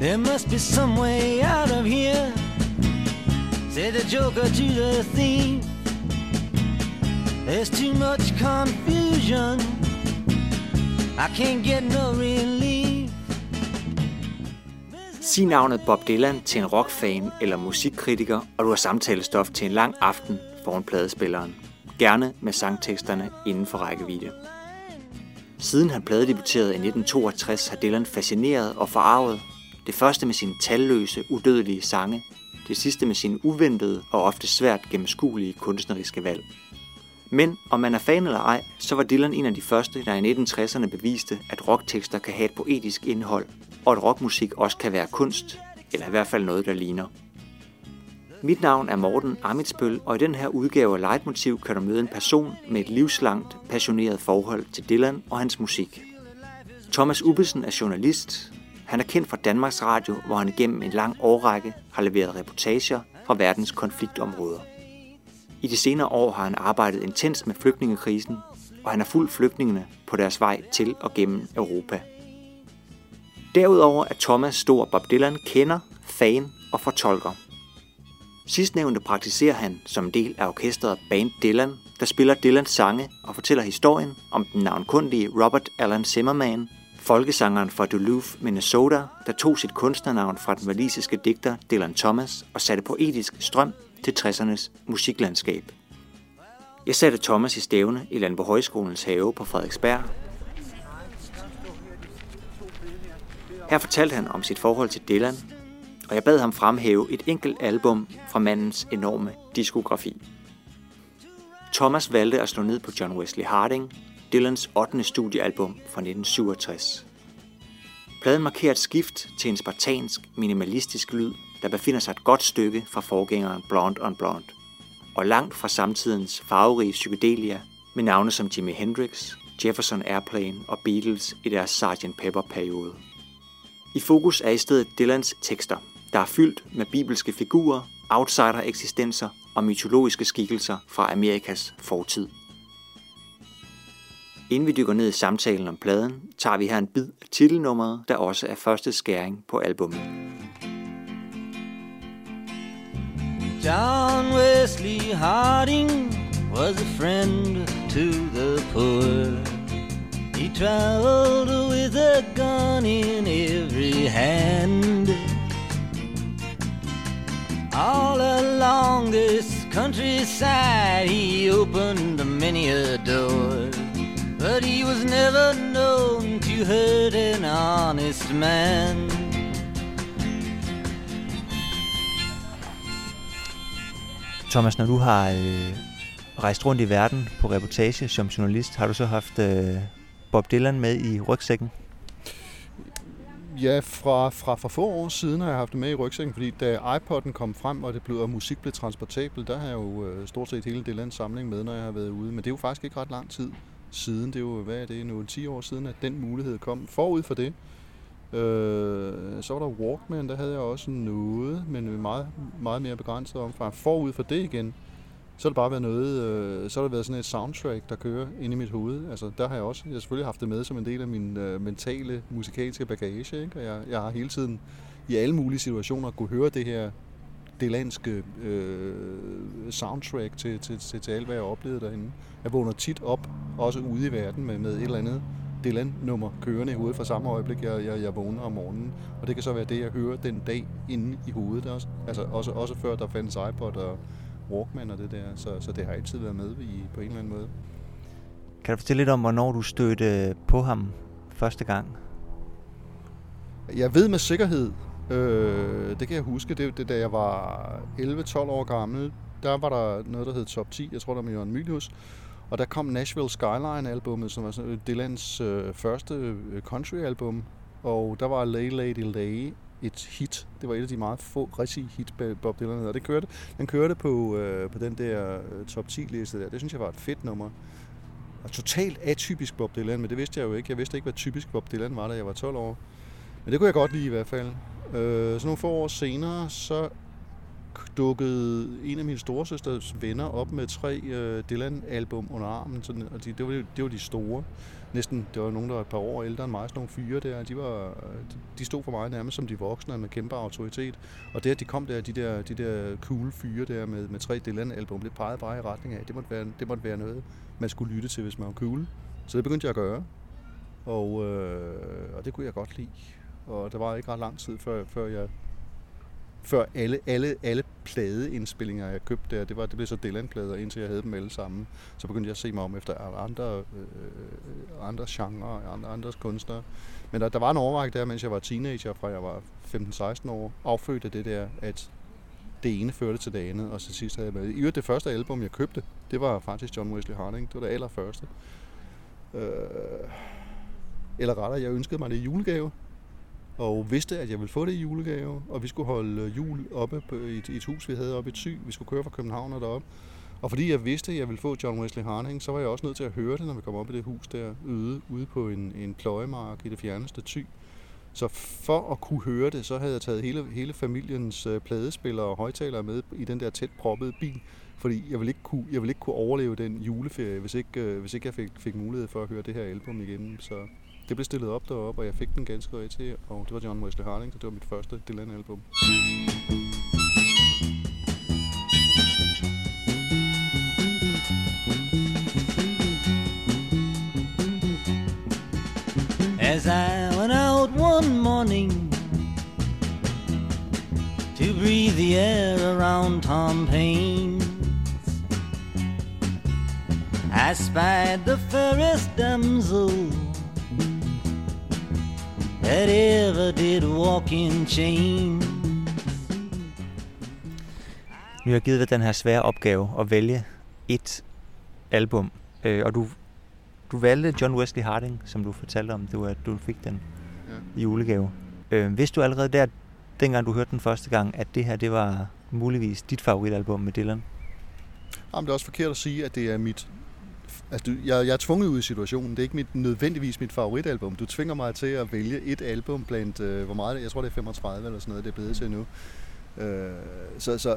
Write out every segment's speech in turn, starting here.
There must be some way out of here. said the joker to the thief. There's too much confusion. I can't get no relief. Sig navnet Bob Dylan til en rockfan eller musikkritiker, og du har samtalestof til en lang aften foran pladespilleren. Gerne med sangteksterne inden for rækkevidde. Siden han pladedebuterede i 1962 har Dylan fascineret og forarvet det første med sine talløse, udødelige sange, det sidste med sine uventede og ofte svært gennemskuelige kunstneriske valg. Men om man er fan eller ej, så var Dylan en af de første, der i 1960'erne beviste, at rocktekster kan have et poetisk indhold, og at rockmusik også kan være kunst, eller i hvert fald noget, der ligner. Mit navn er Morten Amitsbøl, og i den her udgave af Leitmotiv kan du møde en person med et livslangt, passioneret forhold til Dylan og hans musik. Thomas Ubbesen er journalist, han er kendt fra Danmarks Radio, hvor han igennem en lang årrække har leveret reportager fra verdens konfliktområder. I de senere år har han arbejdet intens med flygtningekrisen, og han har fulgt flygtningene på deres vej til og gennem Europa. Derudover er Thomas stor Bob Dylan kender, fan og fortolker. Sidstnævnte praktiserer han som en del af orkestret Band Dylan, der spiller Dylans sange og fortæller historien om den navnkundige Robert Allen Zimmerman, folkesangeren fra Duluth, Minnesota, der tog sit kunstnernavn fra den walisiske digter Dylan Thomas og satte poetisk strøm til 60'ernes musiklandskab. Jeg satte Thomas i stævne i Landbohøjskolens have på Frederiksberg. Her fortalte han om sit forhold til Dylan, og jeg bad ham fremhæve et enkelt album fra mandens enorme diskografi. Thomas valgte at slå ned på John Wesley Harding, Dylans 8. studiealbum fra 1967. Pladen markerer et skift til en spartansk, minimalistisk lyd, der befinder sig et godt stykke fra forgængeren Blonde on Blonde, og langt fra samtidens farverige psykedelia med navne som Jimi Hendrix, Jefferson Airplane og Beatles i deres Sgt. Pepper-periode. I fokus er i stedet Dylans tekster, der er fyldt med bibelske figurer, outsider-eksistenser og mytologiske skikkelser fra Amerikas fortid. Inden vi dykker ned i samtalen om pladen, tager vi her en bid af titelnummeret, der også er første skæring på albummet. John Wesley Harding was a friend to the poor. Traveled with a gun in every hand. All along this countryside, he opened many a door. But he was never known to hurt an honest man. Thomas, når du har øh, rejst rundt i verden på reportage som journalist, har du så haft øh, Bob Dylan med i rygsækken? Ja, fra, fra for få år siden har jeg haft det med i rygsækken, fordi da iPod'en kom frem, og det blev, og musik blev transportabel, der har jeg jo øh, stort set hele Dylans samling med, når jeg har været ude. Men det er jo faktisk ikke ret lang tid siden. Det er jo, hvad er det, nu 10 år siden, at den mulighed kom. Forud for det, øh, så var der Walkman, der havde jeg også noget, men meget, meget mere begrænset omfang. Forud for det igen, så har det bare været noget, øh, så har det været sådan et soundtrack, der kører ind i mit hoved. Altså, der har jeg også, jeg har selvfølgelig haft det med som en del af min øh, mentale musikalske bagage, ikke? og jeg, jeg har hele tiden i alle mulige situationer kunne høre det her delandske øh, soundtrack til, til, til, til alt, hvad jeg oplevede derinde. Jeg vågner tit op, også ude i verden, med, med et eller andet Dylan-nummer kørende i hovedet fra samme øjeblik, jeg, jeg, jeg vågner om morgenen. Og det kan så være det, jeg hører den dag inde i hovedet også. Altså også, også før der fandtes iPod og Walkman og det der. Så, så det har altid været med i, på en eller anden måde. Kan du fortælle lidt om, hvornår du stødte på ham første gang? Jeg ved med sikkerhed, øh, det kan jeg huske, det, det da jeg var 11-12 år gammel, der var der noget, der hed Top 10, jeg tror, der var Jørgen Mylius, og der kom Nashville Skyline-albummet, som var sådan Dylans øh, første øh, country-album, og der var Lay Lady Lay et hit. Det var et af de meget få rigtige hit, Bob Dylan havde. Det kørte, den kørte på, øh, på den der øh, top 10-liste der. Det synes jeg var et fedt nummer. Og totalt atypisk Bob Dylan, men det vidste jeg jo ikke. Jeg vidste ikke, hvad typisk Bob Dylan var, da jeg var 12 år. Men det kunne jeg godt lide i hvert fald. Øh, så nogle få år senere, så dukkede en af mine storesøsters venner op med tre øh, Dylan-album under armen. Sådan, og de, det, var, det var de store. Næsten, det var nogen, der var et par år ældre end mig, sådan nogle fyre der. De, var, de stod for mig nærmest som de voksne med kæmpe autoritet. Og det, at de kom der, de der, de der cool fyre der med, med tre Dylan-album, det pegede bare i retning af, det måtte, være, det måtte være noget, man skulle lytte til, hvis man var cool. Så det begyndte jeg at gøre. Og, øh, og det kunne jeg godt lide. Og der var ikke ret lang tid, før, før jeg før alle, alle, alle pladeindspillinger, jeg købte der, det, var, det blev så Dylan-plader, indtil jeg havde dem alle sammen. Så begyndte jeg at se mig om efter andre, øh, øh andre genrer, andre, andres kunstnere. Men der, der var en overræk der, mens jeg var teenager, fra jeg var 15-16 år, affødte det der, at det ene førte til det andet, og til sidst havde jeg været... I det første album, jeg købte, det var faktisk John Wesley Harding. Det var det allerførste. Øh, eller rettere, jeg ønskede mig det i julegave, og vidste, at jeg ville få det i julegave, og vi skulle holde øh, jul oppe på et, et hus, vi havde oppe i Thy. Vi skulle køre fra København og derop. Og fordi jeg vidste, at jeg ville få John Wesley Harding, så var jeg også nødt til at høre det, når vi kom op i det hus der ude, ude på en, en pløjemark i det fjerneste Thy. Så for at kunne høre det, så havde jeg taget hele, hele familiens øh, pladespillere og højtalere med i den der tæt proppede bil, fordi jeg ville ikke kunne, jeg ville ikke kunne overleve den juleferie, hvis ikke, øh, hvis ikke jeg fik, fik mulighed for at høre det her album igen. Så det blev stillet op deroppe, og jeg fik den ganske og det var John Wesley Harding, så det var mit første Dylan-album. As I went out one morning to breathe the air around Tom Payne's, I spied the fairest damsel that ever did walk in chains. Nu har jeg givet dig den her svære opgave at vælge et album, øh, og du, du valgte John Wesley Harding, som du fortalte om, det var, at du fik den ja. julegave. Øh, vidste du allerede der, dengang du hørte den første gang, at det her det var muligvis dit favoritalbum med Dylan? Jamen, det er også forkert at sige, at det er mit Altså, du, jeg, jeg er tvunget ud i situationen. Det er ikke mit, nødvendigvis mit favoritalbum. Du tvinger mig til at vælge et album blandt, øh, hvor meget Jeg tror, det er 35 eller sådan noget, det er blevet til nu. Øh, så, så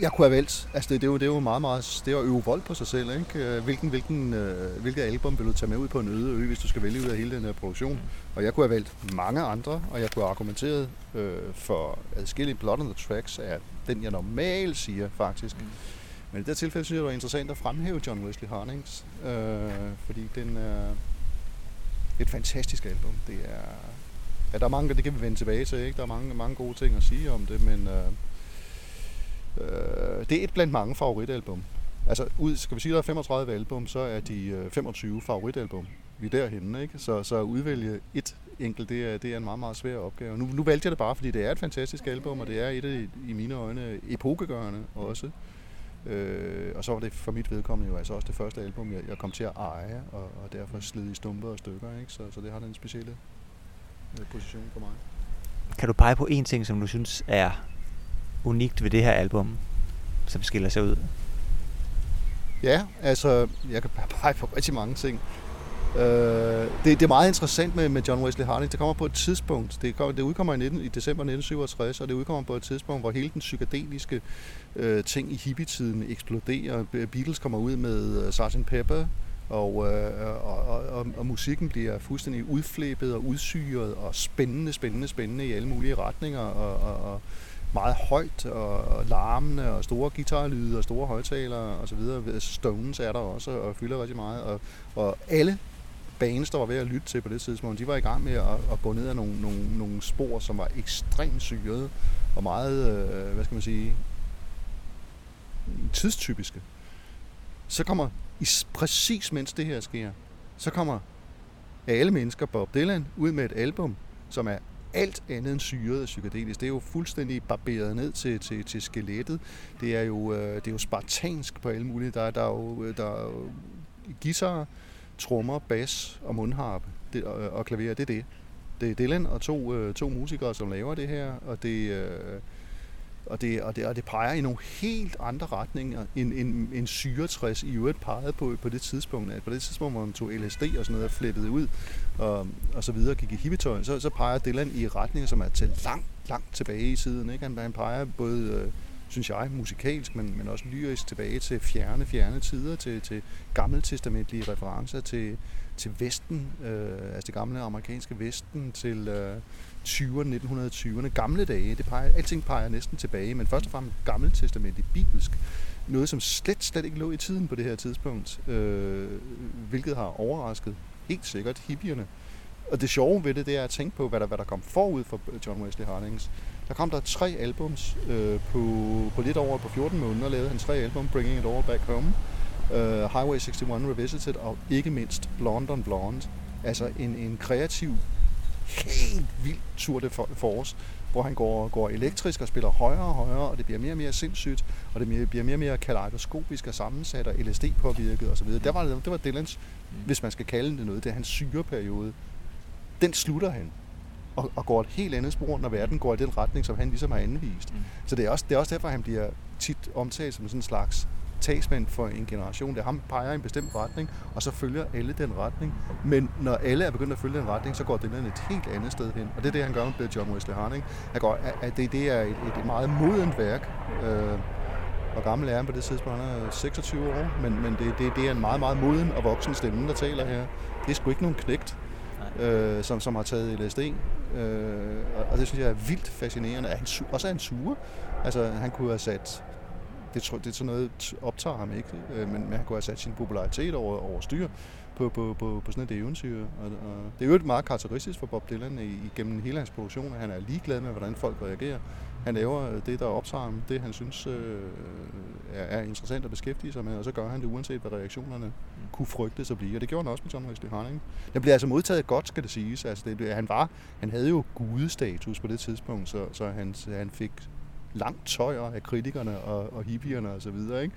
jeg kunne have valgt. Altså, det, det, er jo, det er jo meget, meget... Det er at øve vold på sig selv, ikke? Øh, hvilken, hvilken, øh, hvilket album vil du tage med ud på en øde ø, hvis du skal vælge ud af hele den her produktion? Og jeg kunne have valgt mange andre, og jeg kunne have argumenteret øh, for adskillige Blood on the Tracks, er den, jeg normalt siger, faktisk. Mm men i det tilfælde synes jeg, det var interessant at fremhæve John Wesley Hardings, øh, fordi den er et fantastisk album. Det er, ja, der er mange, det kan vi vende tilbage til, ikke? Der er mange, mange gode ting at sige om det, men øh, øh, det er et blandt mange favoritalbum. Altså, ud, skal vi sige, der er 35 album, så er de øh, 25 favoritalbum. Vi er derhenne, ikke? Så, så at udvælge et enkelt, det er, det er en meget, meget svær opgave. Nu, nu valgte jeg det bare, fordi det er et fantastisk album, og det er et af, i mine øjne, epokegørende også. Øh, og så var det for mit vedkommende jo altså også det første album, jeg, jeg kom til at eje, og, og derfor slid i stumper og stykker. Ikke? Så, så det har den specielle øh, position for mig. Kan du pege på en ting, som du synes er unikt ved det her album, som skiller sig ud? Ja, altså, jeg kan pege på rigtig mange ting. Øh, det, det er meget interessant med, med John Wesley Harding. Det kommer på et tidspunkt, det, kommer, det udkommer i, 19, i december 1967, og det udkommer på et tidspunkt, hvor hele den psykedeliske øh, ting i hippietiden eksploderer. Beatles kommer ud med uh, Sgt. Pepper, og, øh, og, og, og musikken bliver fuldstændig udflæbet og udsyret og spændende, spændende, spændende i alle mulige retninger og, og, og meget højt og, og larmende og store guitarlyde og store højtalere og så videre. Stones er der også og fylder rigtig meget og, og alle bands, der var ved at lytte til på det tidspunkt, de var i gang med at, at gå ned ad nogle, nogle, nogle spor, som var ekstremt syrede og meget, øh, hvad skal man sige, tidstypiske. Så kommer, i, præcis mens det her sker, så kommer af alle mennesker Bob Dylan ud med et album, som er alt andet end syret og psykedelisk. Det er jo fuldstændig barberet ned til, til, til skelettet. Det er jo, øh, det er jo spartansk på alle mulige. Der, der er jo, øh, der er jo guitar, trommer, bas og mundharpe det, og, og klaver. Det er det. Det er Dylan og to, øh, to musikere, som laver det her, og det, øh, og det, og, det, og det peger i nogle helt andre retninger, end, end, end syretræs i øvrigt pegede på på det tidspunkt. På det tidspunkt, hvor man tog LSD og sådan noget og flippede ud, og, og så videre, gik i hippietøj, så, så peger Dylan i retninger, som er til langt, langt tilbage i tiden. Ikke? Han, han peger både, øh, synes jeg, musikalsk, men, men også lyrisk tilbage til fjerne, fjerne tider, til, til gammeltestamentlige referencer, til, til Vesten, øh, altså det gamle amerikanske Vesten, til... Øh, 20'erne, 1920'erne, gamle dage. Det peger, alting peger næsten tilbage, men først og fremmest gammeltestamentligt bibelsk. Noget, som slet, slet ikke lå i tiden på det her tidspunkt, øh, hvilket har overrasket helt sikkert hippierne. Og det sjove ved det, det er at tænke på, hvad der, hvad der kom forud for John Wesley Hardings. Der kom der tre albums øh, på, på lidt over på 14 måneder, lavede han tre album, Bringing It All Back Home, uh, Highway 61 Revisited og ikke mindst Blonde on Blonde. Altså en, en kreativ helt vildt Tour de Force, hvor han går, går elektrisk og spiller højere og højere, og det bliver mere og mere sindssygt, og det bliver mere og mere kaleidoskopisk og sammensat og LSD-påvirket osv. Det var, det var Dylans, hvis man skal kalde det noget, det er hans syreperiode. Den slutter han og, og går et helt andet spor, når verden går i den retning, som han ligesom har anvist. Mm. Så det er, også, det er også derfor, han bliver tit omtalt som sådan en slags talsmand for en generation. Det er ham, peger i en bestemt retning, og så følger alle den retning. Men når alle er begyndt at følge den retning, så går den et helt andet sted hen. Og det er det, han gør med John Wesley Harding. Han går, at det, det er et, et meget modent værk. Øh, hvor gammel er han på det tidspunkt? Han er 26 år, men, men det, det, det er en meget, meget moden og voksen stemme, der taler her. Det er sgu ikke nogen knægt, øh, som, som har taget LSD. Øh, og det synes jeg er vildt fascinerende. Er han, også er han sure. Altså, han kunne have sat det, det er sådan noget, optager ham ikke, øh, men, men han kunne have sat sin popularitet over, over styr på, på, på, på sådan et eventyr. Og, og det er jo meget karakteristisk for Bob Dylan i, igennem hele hans produktion, at han er ligeglad med, hvordan folk reagerer. Han laver det, der optager ham, det han synes øh, er, er interessant at beskæftige sig med, og så gør han det uanset, hvad reaktionerne kunne frygtes at blive. Og det gjorde han også med John Wesley Harding. Den blev altså modtaget godt, skal det siges. Altså det, han, var, han havde jo gudestatus på det tidspunkt, så, så han, han fik langt tøjer af kritikerne og, og hippierne og så videre, ikke?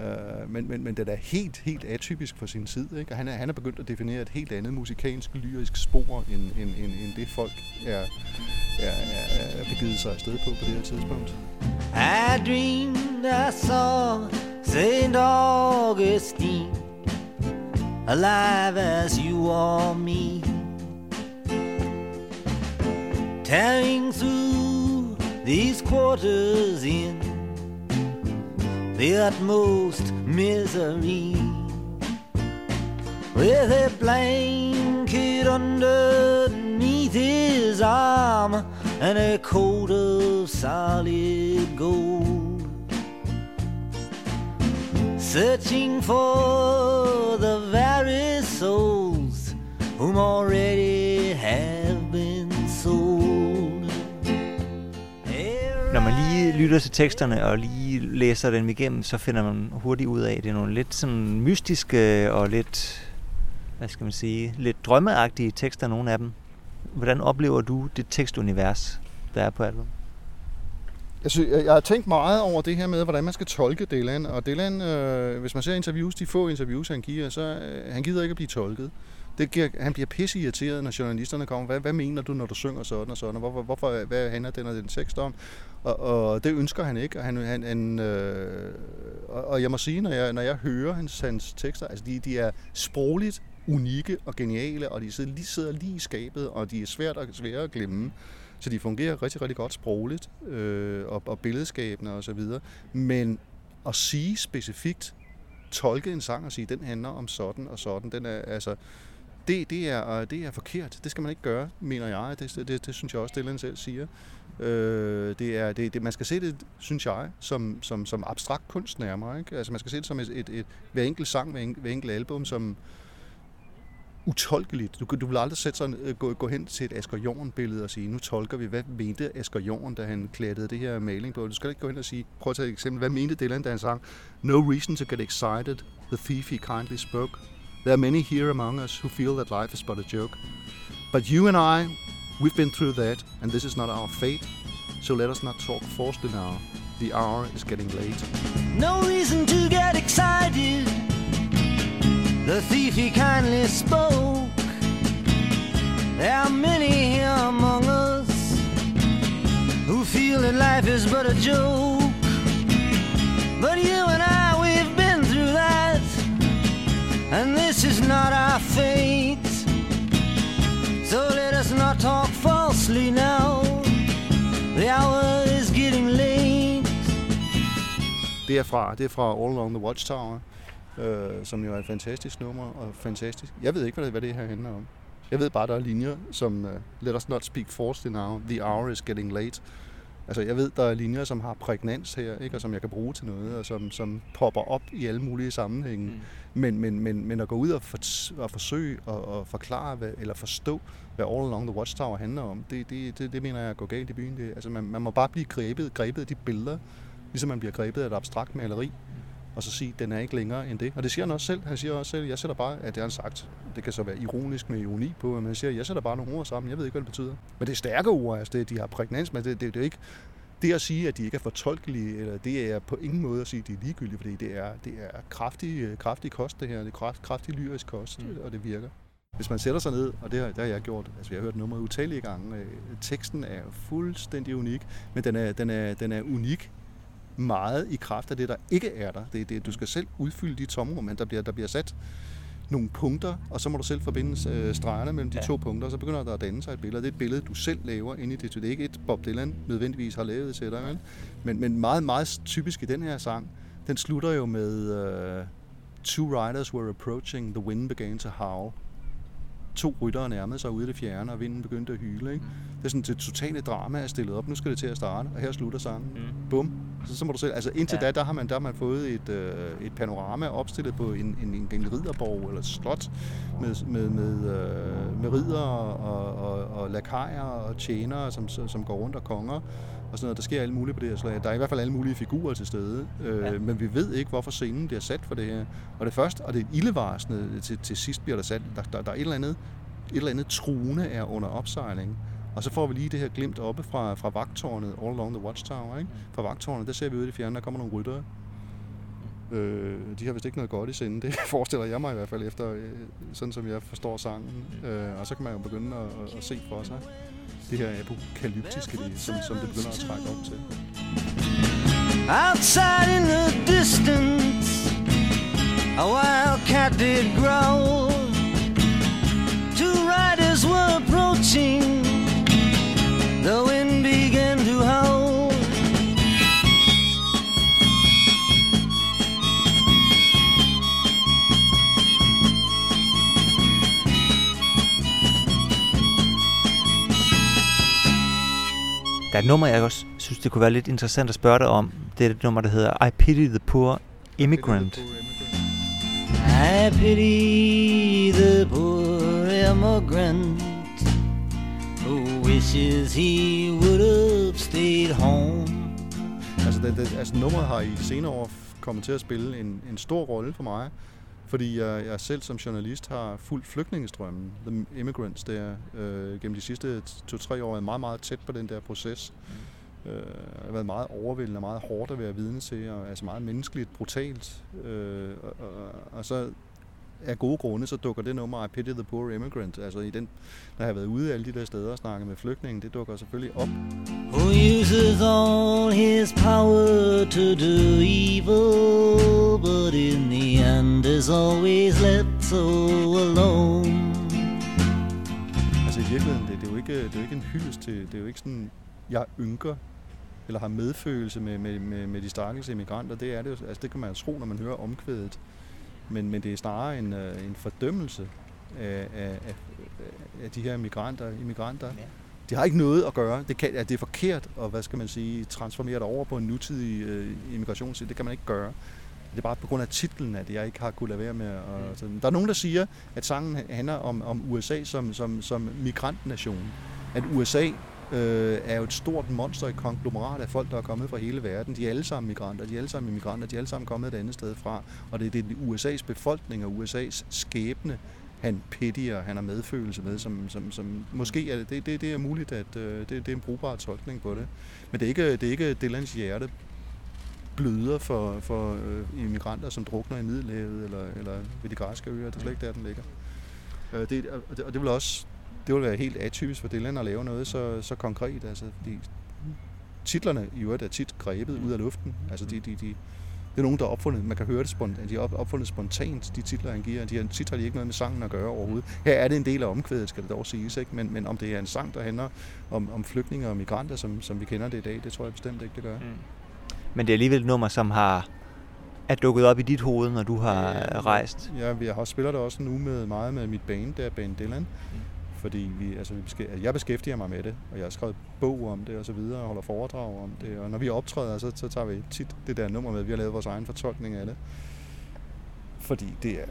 Øh, men, men, men det er helt, helt atypisk for sin tid. Ikke? Og han er, han er begyndt at definere et helt andet musikalsk, lyrisk spor, end, end, end, end det folk er, er, er, er begivet sig afsted på på det her tidspunkt. I dreamed I saw St. Augustine Alive as you are me Tearing through these quarters in the utmost misery. With a blanket underneath his arm and a coat of solid gold. Searching for the very souls whom already have been sold. når man lige lytter til teksterne og lige læser dem igennem, så finder man hurtigt ud af, at det er nogle lidt sådan mystiske og lidt, hvad skal man sige, lidt drømmeagtige tekster, nogle af dem. Hvordan oplever du det tekstunivers, der er på albumet? Jeg, synes, jeg, jeg har tænkt meget over det her med, hvordan man skal tolke Dylan. Og Dylan, øh, hvis man ser interviews, de få interviews, han giver, så øh, han gider ikke at blive tolket. Det giver, han bliver pisse irriteret, når journalisterne kommer. Hvad, hvad mener du, når du synger sådan og sådan? Hvorfor, hvorfor, hvad handler den og den tekst om? Og, og det ønsker han ikke. Og, han, han, han, øh, og, og jeg må sige, når jeg, når jeg hører hans, hans tekster, altså de, de er sprogligt unikke og geniale, og de sidder lige, sidder lige i skabet, og de er svært og svære at glemme. Så de fungerer rigtig, rigtig godt sprogligt øh, og, og billedskabende og så videre. Men at sige specifikt, tolke en sang og sige, den handler om sådan og sådan, den er altså det, det, er, det er forkert. Det skal man ikke gøre, mener jeg. Det, det, det synes jeg også, Dylan selv siger. Øh, det er, det, det, man skal se det, synes jeg, som, som, som abstrakt kunst nærmere. Ikke? Altså man skal se det som et, et, et hver enkelt sang, hver en, hver enkelt album, som utolkeligt. Du, du vil aldrig sætte sådan, øh, gå, gå hen til et Asger Jorn-billede og sige, nu tolker vi, hvad mente Asger Jorn, da han klædte det her maling på. Du skal ikke gå hen og sige, prøv at tage et eksempel, hvad mente Dylan, da han sang, No reason to get excited, the thief he kindly spoke. There are many here among us who feel that life is but a joke. But you and I, we've been through that, and this is not our fate. So let us not talk forcefully now. The hour is getting late. No reason to get excited. The thief he kindly spoke. There are many here among us who feel that life is but a joke. But you and I, And this is not our fate. So let us not talk falsely now. The hour is getting late. Det er fra, det er fra All Along the Watchtower, øh, som jo er et fantastisk nummer, og fantastisk. Jeg ved ikke, hvad det, hvad det her handler om. Jeg ved bare, der er linjer som uh, Let us not speak falsely now, The hour is getting late. Altså, jeg ved, der er linjer, som har prægnans her, ikke? og som jeg kan bruge til noget, og som, som popper op i alle mulige sammenhænge. Mm. Men, men, men, men at gå ud og, for, og forsøge at og forklare, hvad, eller forstå, hvad All Along the Watchtower handler om, det, det, det, det mener jeg går galt i byen. Det, altså, man, man må bare blive grebet, grebet af de billeder, ligesom man bliver grebet af et abstrakt maleri, og så sige, at den er ikke længere end det. Og det siger han også selv. Han siger også selv, jeg sætter bare, at det har han sagt. Det kan så være ironisk med ironi på, men han siger, jeg sætter bare nogle ord sammen. Jeg ved ikke, hvad det betyder. Men det er stærke ord, altså det, de har prægnans, men det, det, det er ikke, det at sige, at de ikke er fortolkelige, eller det er på ingen måde at sige, at de er ligegyldige, fordi det er, det er kraftig, kraftig kost, det her. Det er kraft, kraftig lyrisk kost, mm. og det virker. Hvis man sætter sig ned, og det har, det har jeg gjort, altså jeg har hørt nummeret utallige gange, øh, teksten er fuldstændig unik, men den er, den er, den er unik meget i kraft af det, der ikke er der. Det, det, du skal selv udfylde de tomrum, der bliver, der bliver sat nogle punkter, og så må du selv forbinde øh, stregerne mellem de ja. to punkter, og så begynder der at danne sig et billede. Det er et billede, du selv laver ind i det. Det er ikke et Bob Dylan nødvendigvis har lavet til dig, men, men meget, meget typisk i den her sang, den slutter jo med uh, Two riders were approaching, the wind began to howl to ryttere nærmede sig ude i det fjerne, og vinden begyndte at hyle. Ikke? Det er sådan, det totale drama er stillet op. Nu skal det til at starte, og her slutter sangen. Mm. Bum. Så, så må du selv, altså indtil ja. da, der har man, der har man fået et, øh, et panorama opstillet på en, en, en, en ridderborg eller et slot med, med, med, øh, med ridder og, og, og lakajer og tjenere, som, som går rundt og konger og sådan noget. Der sker alt muligt på det her slag. Der er i hvert fald alle mulige figurer til stede, øh, ja. men vi ved ikke, hvorfor scenen bliver sat for det her. Og det første, og det ildevarsende til, til sidst bliver der sat, der, der, der er et eller andet, et eller andet truende er under opsejling. Og så får vi lige det her glimt oppe fra, fra vagtårnet, all along the watchtower. Ikke? Fra vagtårnet, der ser vi ude i det fjerne, der kommer nogle ryttere. Øh, de har vist ikke noget godt i sinde, det forestiller jeg mig i hvert fald efter, øh, sådan som jeg forstår sangen. Øh, og så kan man jo begynde at, at, at se for sig det her apokalyptiske, som, som det begynder at trække op til. Outside in the distance A wild cat did growl Two riders were approaching Der er et nummer, jeg også synes, det kunne være lidt interessant at spørge dig om. Det er et nummer, der hedder I Pity the Poor Immigrant. I pity the poor immigrant who wishes he would have stayed home. Altså, det, det, altså nummeret har i senere år kommet til at spille en, en stor rolle for mig fordi jeg, jeg selv som journalist har fulgt flygtningestrømmen, The Immigrants, der øh, gennem de sidste to-tre år er meget, meget tæt på den der proces. Mm. Øh, har været meget overvældende og meget hårdt at være vidne til, og altså meget menneskeligt, brutalt. Øh, og, og, og så af gode grunde, så dukker det nummer I Pity the Poor Immigrant, altså i den, jeg har været ude alle de der steder og snakket med flygtninge, det dukker selvfølgelig op. Who uses all his power to do evil, but in the end is always left so alone. Altså i virkeligheden, det, det, er jo ikke, det er jo ikke en hyldest til, det er jo ikke sådan, jeg ynker eller har medfølelse med, med, med, med de stakkels immigranter, det er det jo, altså det kan man jo tro, når man hører omkvædet. Men, men det er snarere en, øh, en fordømmelse af, af, af, af de her migranter, immigranter. Ja. Det har ikke noget at gøre. Det, kan, at det er forkert at hvad skal man sige, transformere det over på en nutidig øh, immigration. Det kan man ikke gøre. Det er bare på grund af titlen, at jeg ikke har kunnet lade være med. At, mm. sådan. Der er nogen, der siger, at sangen handler om, om USA som, som, som migrantnation. At USA øh, er jo et stort monster i konglomerat af folk, der er kommet fra hele verden. De er alle sammen migranter, de er alle sammen immigranter, de er alle sammen kommet et andet sted fra. Og det er det USA's befolkning og USA's skæbne, han pittier, han har medfølelse med, som, som, som måske er det, det, det er muligt, at øh, det, det er en brugbar tolkning på det. Men det er ikke, det er ikke Dylans hjerte bløder for, for øh, immigranter, som drukner i Middelhavet eller, eller ved de græske øer. Det er slet ikke der, den ligger. Øh, det, og, det, og det vil også det vil være helt atypisk for Dylan at lave noget så, så konkret. Altså, fordi titlerne i øvrigt er tit grebet ud af luften. Altså de, de, de, det er nogen, der er opfundet, man kan høre det spontant, de er opfundet spontant, de titler, han giver. De titler har de ikke noget med sangen at gøre overhovedet. Her er det en del af omkvædet, skal det dog siges, ikke? Men, men om det er en sang, der handler om, om flygtninge og migranter, som, som vi kender det i dag, det tror jeg bestemt ikke, det gør. Mm. Men det er alligevel et nummer, som har er dukket op i dit hoved, når du har ja, rejst? Ja, vi har spiller det også nu med meget med mit band, der Band Dylan. Mm. Fordi vi, altså, vi beskæ- altså, jeg beskæftiger mig med det, og jeg har skrevet bog om det og så videre, og holder foredrag om det. Og når vi optræder, så, så tager vi tit det der nummer med, vi har lavet vores egen fortolkning af det. Fordi det er,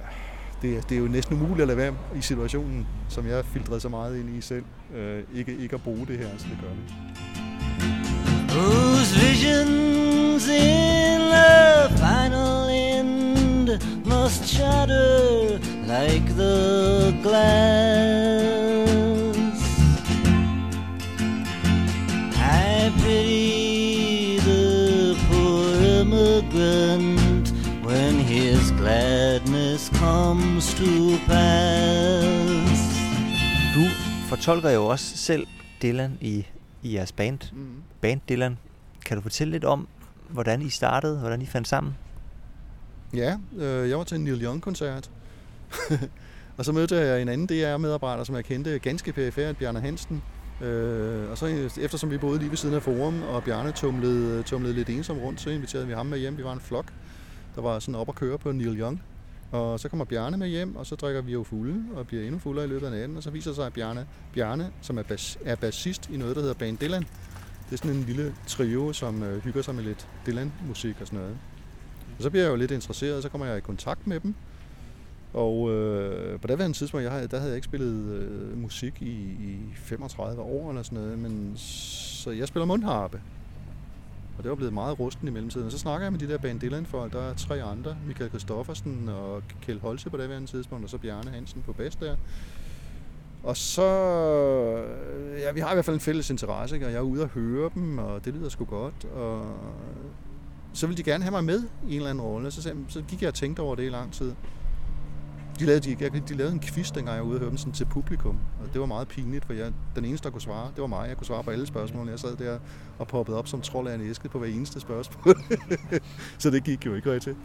det er, det er jo næsten umuligt at lade være i situationen, som jeg har filtreret så meget ind i selv. Øh, ikke, ikke at bruge det her, så det gør vi. Whose visions in the final end must shatter like the glass comes to pass. Du fortolker jo også selv Dylan i, i jeres band, mm. band Dylan. Kan du fortælle lidt om, hvordan I startede, hvordan I fandt sammen? Ja, øh, jeg var til en Neil Young-koncert. og så mødte jeg en anden DR-medarbejder, som jeg kendte ganske perifært, Bjarne Hansen, Øh, og så eftersom vi boede lige ved siden af Forum, og Bjarne tumlede, tumlede lidt ensom rundt, så inviterede vi ham med hjem. Vi var en flok, der var sådan op at køre på Neil Young. Og så kommer Bjarne med hjem, og så drikker vi jo fulde, og bliver endnu fuldere i løbet af natten. Og så viser sig, at Bjarne, Bjarne som er, bas, er bassist i noget, der hedder Band Dylan. Det er sådan en lille trio, som øh, hygger sig med lidt Dylan-musik og sådan noget. Og så bliver jeg jo lidt interesseret, og så kommer jeg i kontakt med dem. Og øh, på daværende tidspunkt, jeg havde, der havde jeg ikke spillet øh, musik i, i 35 år eller sådan noget, men så jeg spiller mundharpe. Og det var blevet meget rusten i mellemtiden. Og så snakker jeg med de der band Dylan folk. Der er tre andre. Michael Kristoffersen og Kjell Holse på daværende tidspunkt, og så Bjarne Hansen på bas der. Og så, ja, vi har i hvert fald en fælles interesse, ikke? og jeg er ude og høre dem, og det lyder sgu godt. Og så ville de gerne have mig med i en eller anden rolle. Så, så gik jeg og tænkte over det i lang tid. De lavede, de, de lavede en quiz, dengang jeg var ude og hørte dem sådan til publikum. Og det var meget pinligt, for jeg, den eneste, der kunne svare, det var mig. Jeg kunne svare på alle spørgsmålene. Jeg sad der og poppede op som trold af en æske på hver eneste spørgsmål. så det gik jo ikke rigtigt.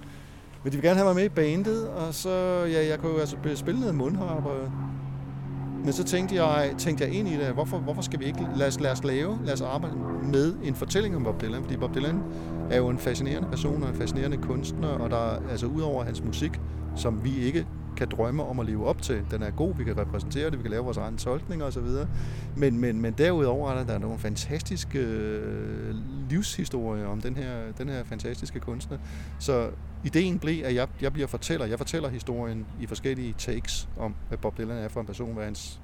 Men de vil gerne have mig med i bandet, og så, ja, jeg kunne jo altså spille noget mundharp. Og, men så tænkte jeg, tænkte jeg ind i det, hvorfor, hvorfor skal vi ikke, lad os, lad os lave, lad os arbejde med en fortælling om Bob Dylan, fordi Bob Dylan er jo en fascinerende person og en fascinerende kunstner, og der, altså udover hans musik, som vi ikke kan drømme om at leve op til. Den er god, vi kan repræsentere det, vi kan lave vores egne tolkninger osv. Men, men, men derudover er der, nogle fantastiske øh, livshistorier om den her, den her fantastiske kunstner. Så ideen blev, at jeg, jeg bliver fortæller. Jeg fortæller historien i forskellige takes om, hvad Bob Dylan er for en person, hvad hans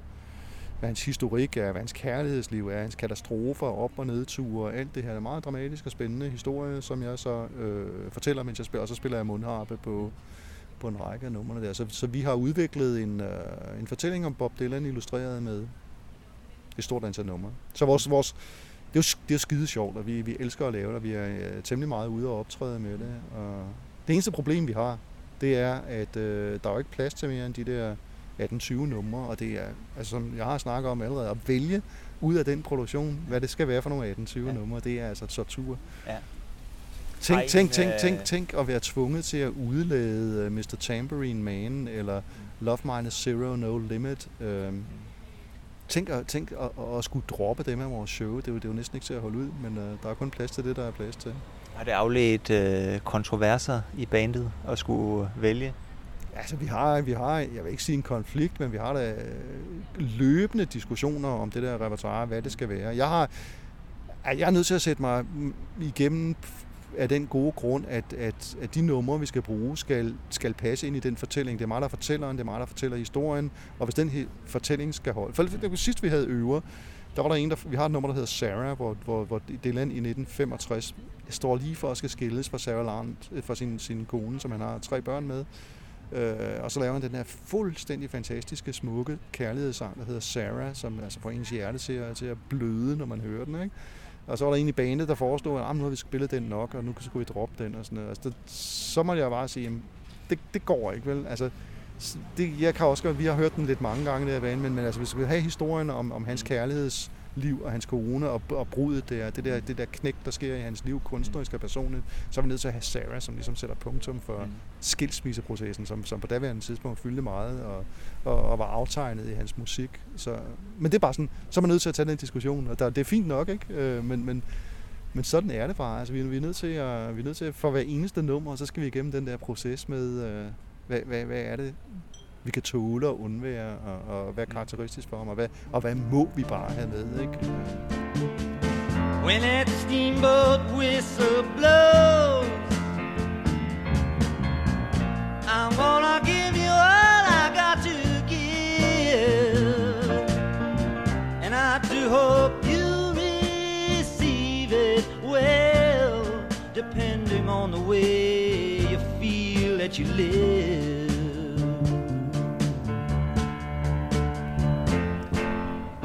hvad hans historik er, hvad hans kærlighedsliv er, hans katastrofer, op- og nedture, alt det her er meget dramatisk og spændende historie, som jeg så øh, fortæller, mens jeg spiller, og så spiller jeg mundharpe på, på en række af numrene der. Så, så vi har udviklet en, øh, en fortælling om Bob Dylan illustreret med et stort antal numre. Så vores, vores, det, er jo, det er jo skide sjovt, og vi, vi elsker at lave det, og vi er øh, temmelig meget ude og optræde med det. Og det eneste problem, vi har, det er, at øh, der er jo ikke plads til mere end de der 18-20 numre, og det er, altså som jeg har snakket om allerede, at vælge ud af den produktion, hvad det skal være for nogle 18-20 ja. numre, det er altså tortur. Ja. Tænk, tænk, tænk, tænk, tænk at være tvunget til at udlade øh, Mr. Tambourine Man, eller Love Minus Zero, No Limit. Øhm, tænk, at, tænk at, at, skulle droppe dem af vores show. Det er, jo, det er jo næsten ikke til at holde ud, men uh, der er kun plads til det, der er plads til. Har det afledt uh, kontroverser i bandet at skulle vælge? Altså, vi har, vi har, jeg vil ikke sige en konflikt, men vi har da løbende diskussioner om det der repertoire, hvad det skal være. Jeg har, jeg er nødt til at sætte mig igennem af den gode grund, at, at, at de numre, vi skal bruge, skal, skal passe ind i den fortælling. Det er mig, der fortæller det er mig, der fortæller historien, og hvis den her fortælling skal holde. For det sidst vi havde øver, der var der en, der, vi har et nummer, der hedder Sarah, hvor, hvor, hvor Dylan i 1965 står lige for at skal skilles fra Sarah Land, øh, fra sin, sin kone, som han har tre børn med. Øh, og så laver han den her fuldstændig fantastiske, smukke kærlighedssang, der hedder Sarah, som altså får ens hjerte til at, til at bløde, når man hører den. Ikke? Og så var der egentlig i der forestod, at ah, nu har vi spillet den nok, og nu skulle vi droppe den og sådan noget. Altså, det, så må jeg bare sige, at det, det går ikke, vel? Altså, det, jeg kan også godt, vi har hørt den lidt mange gange, der bane, men, men altså, hvis vi skal have historien om, om hans kærligheds liv og hans kone og, og brudet der, det der, det der knæk, der sker i hans liv, kunstnerisk og personligt, så er vi nødt til at have Sarah, som ligesom sætter punktum for mm. skilsmisseprocessen, som, som på daværende tidspunkt fyldte meget og, og, og var aftegnet i hans musik. Så, men det er bare sådan, så er man nødt til at tage den diskussion, og der, det er fint nok, ikke? Øh, men, men, men sådan er det bare. Altså, vi, vi, er nødt til at, vi er nødt til, for hver eneste nummer, så skal vi igennem den der proces med, øh, hvad, hvad, hvad er det, vi kan tåle og undvære, og, og hvad er karakteristisk for ham, og hvad, og hvad må vi bare have med, ikke? When that steamboat whistle blows I'm gonna give you all I got to give And I do hope you receive it well Depending on the way you feel that you live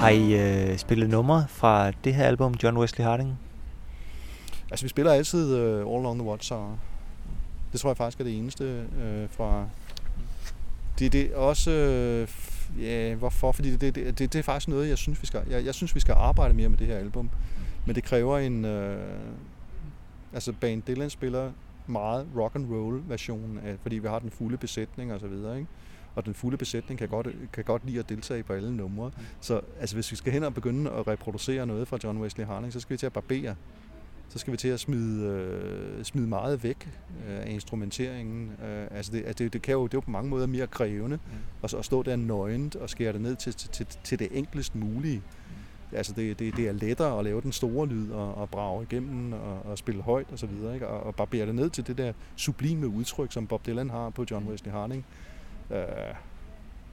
Har I øh, spillet numre fra det her album, John Wesley Harding? Altså, vi spiller altid øh, All Along the Watchtower. Det tror jeg faktisk er det eneste øh, fra... Det, det er også... Øh, ja, hvorfor? Fordi det, det, det, det, er faktisk noget, jeg synes, vi skal... Jeg, jeg synes, vi skal arbejde mere med det her album. Men det kræver en... Øh, altså, Band Dylan spiller meget rock and roll version af, fordi vi har den fulde besætning og så videre, ikke? Og den fulde besætning kan godt, kan godt lide at deltage på alle numre. Mm. Så altså, hvis vi skal hen og begynde at reproducere noget fra John Wesley Harding, så skal vi til at barbere. Så skal vi til at smide, øh, smide meget væk øh, af instrumenteringen. Øh, altså det, altså det, det, kan jo, det er jo på mange måder mere krævende mm. at, at stå der nøgent og skære det ned til, til, til, det enklest mulige. Mm. Altså det, det, det er lettere at lave den store lyd og, og brage igennem og, og spille højt og så videre, ikke? Og, og barbere det ned til det der sublime udtryk, som Bob Dylan har på John Wesley Harding øh,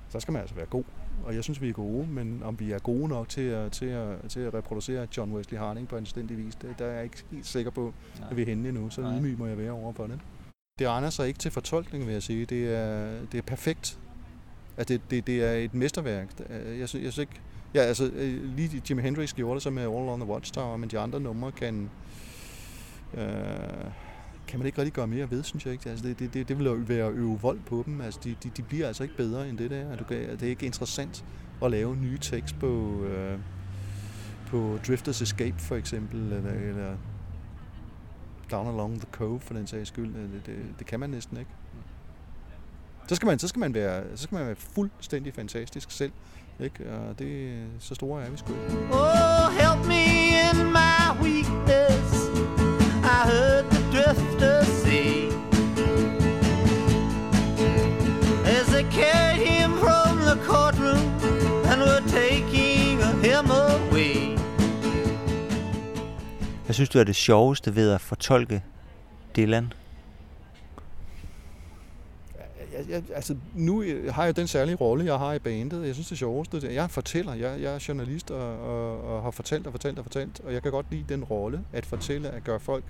så skal man altså være god. Og jeg synes, vi er gode, men om vi er gode nok til at, til at, til at reproducere John Wesley Harding på en stændig vis, det, der er jeg ikke helt sikker på, Nej. at vi er henne endnu. Så ydmyg må jeg være over på det. Det egner sig ikke til fortolkning, vil jeg sige. Det er, det er perfekt. Altså, det, det, det er et mesterværk. Jeg synes, jeg synes ikke... Ja, altså, lige Jimi Hendrix gjorde det så med All on the Watchtower, men de andre numre kan... Øh, kan man ikke rigtig gøre mere ved, synes jeg ikke. Altså, det, det, det vil jo være at øve vold på dem. Altså, de, de, de bliver altså ikke bedre end det der. Du kan, det er ikke interessant at lave nye tekst på, øh, på Drifters Escape for eksempel, eller, eller Down Along the Cove for den sags skyld. Øh, det, det, det kan man næsten ikke. Så skal man, så skal man, være, så skal man være fuldstændig fantastisk selv. Ikke? Og det, så store er vi sgu. Oh, help me in my weakness. I heard the courtroom and were taking him away. Hvad synes du er det sjoveste ved at fortolke Dylan? Jeg, jeg, altså, nu har jeg den særlige rolle, jeg har i bandet. Jeg synes, det sjoveste, jeg er en fortæller. Jeg, jeg er journalist og, og, og har fortalt og fortalt og fortalt. Og jeg kan godt lide den rolle, at fortælle, at gøre folk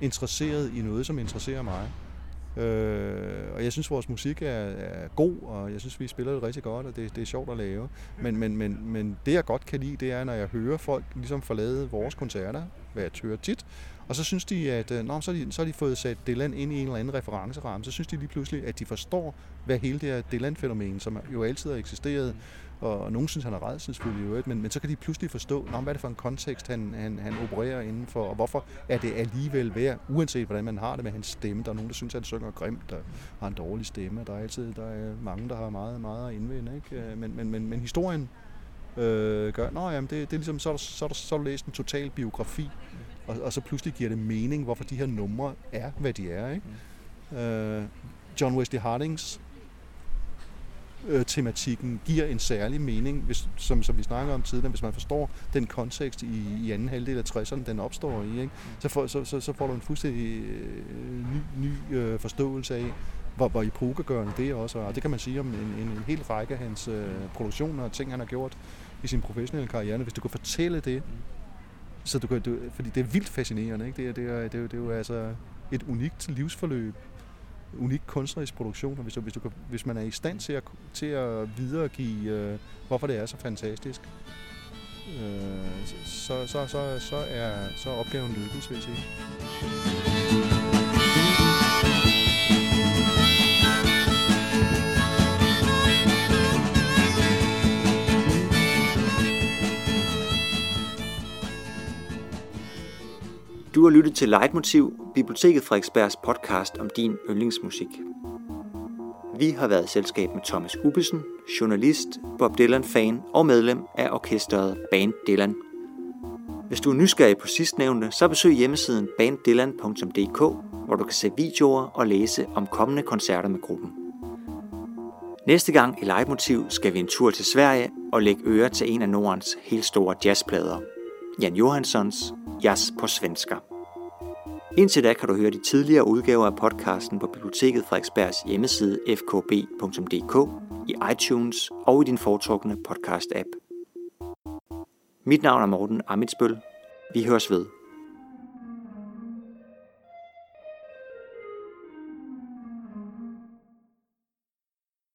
interesseret i noget, som interesserer mig. Øh, og jeg synes, vores musik er, er god, og jeg synes, vi spiller det rigtig godt, og det, det er sjovt at lave. Men, men, men, men det, jeg godt kan lide, det er, når jeg hører folk ligesom forlade vores koncerter, hvad jeg hører tit, og så synes de, at øh, nå, så, har de, så har de fået sat Dylan ind i en eller anden referenceramme, så synes de lige pludselig, at de forstår, hvad hele det her Dylan-fænomen, som jo altid har eksisteret, og nogen synes, han er redselsfuld i øvrigt, men, men så kan de pludselig forstå, Nå, hvad er det for en kontekst, han, han, han opererer indenfor, og hvorfor er det alligevel værd, uanset hvordan man har det med hans stemme. Der er nogen, der synes, han synger grimt, og har en dårlig stemme. Der er altid der er mange, der har meget, meget at indvende. Ikke? Øh, men, men, men, men historien øh, gør, Nå, jamen, det, det er ligesom, så er, så, er så er læst en total biografi, og, og så pludselig giver det mening, hvorfor de her numre er, hvad de er. Ikke? Mm. Øh, John Wesley Hardings Øh, tematikken giver en særlig mening, hvis, som, som vi snakker om tidligere, hvis man forstår den kontekst i, i anden halvdel af 60'erne, den opstår i, ikke? Så, får, så, så, så får du en fuldstændig øh, ny, ny øh, forståelse af, hvor, hvor epokegørende det er også, og det kan man sige om en, en, en hel række af hans øh, produktioner og ting, han har gjort i sin professionelle karriere. Hvis du kan fortælle det, så du kan, du, fordi det er vildt fascinerende, ikke? Det, er, det, er, det, er, det er jo altså et unikt livsforløb, unik kunstnerisk produktion, og hvis, hvis, du, hvis man er i stand til at, til at videregive, øh, hvorfor det er så fantastisk, øh, så, så, så, så, er, så er opgaven lykkes, vil jeg sige. Du har lyttet til Leitmotiv, Biblioteket Frederiksbergs podcast om din yndlingsmusik. Vi har været i selskab med Thomas Ubbesen, journalist, Bob Dylan-fan og medlem af orkestret Band Dylan. Hvis du er nysgerrig på sidstnævnte, så besøg hjemmesiden banddylan.dk, hvor du kan se videoer og læse om kommende koncerter med gruppen. Næste gang i Leitmotiv skal vi en tur til Sverige og lægge øre til en af Nordens helt store jazzplader, Jan Johanssons Jazz på svensker. Indtil da kan du høre de tidligere udgaver af podcasten på Biblioteket Frederiksbergs hjemmeside fkb.dk, i iTunes og i din foretrukne podcast-app. Mit navn er Morten Amitsbøl. Vi høres ved.